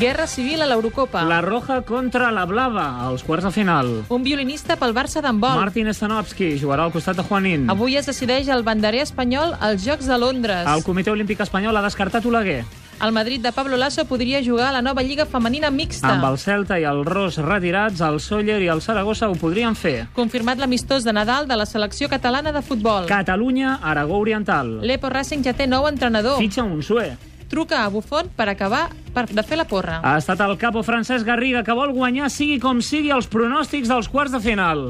Guerra civil a l'Eurocopa. La Roja contra la Blava, als quarts de final. Un violinista pel Barça d'handbol. Martin Stanovski jugarà al costat de Juanín. Avui es decideix el banderer espanyol als Jocs de Londres. El Comitè Olímpic Espanyol ha descartat Oleguer. El Madrid de Pablo Lasso podria jugar a la nova Lliga Femenina Mixta. Amb el Celta i el Ros retirats, el Sóller i el Saragossa ho podrien fer. Confirmat l'amistós de Nadal de la selecció catalana de futbol. Catalunya, Aragó Oriental. L'Epo Racing ja té nou entrenador. Fitxa un sué. Truca a Buffon per acabar per de fer la porra. Ha estat el capo Francesc Garriga que vol guanyar sigui com sigui els pronòstics dels quarts de final.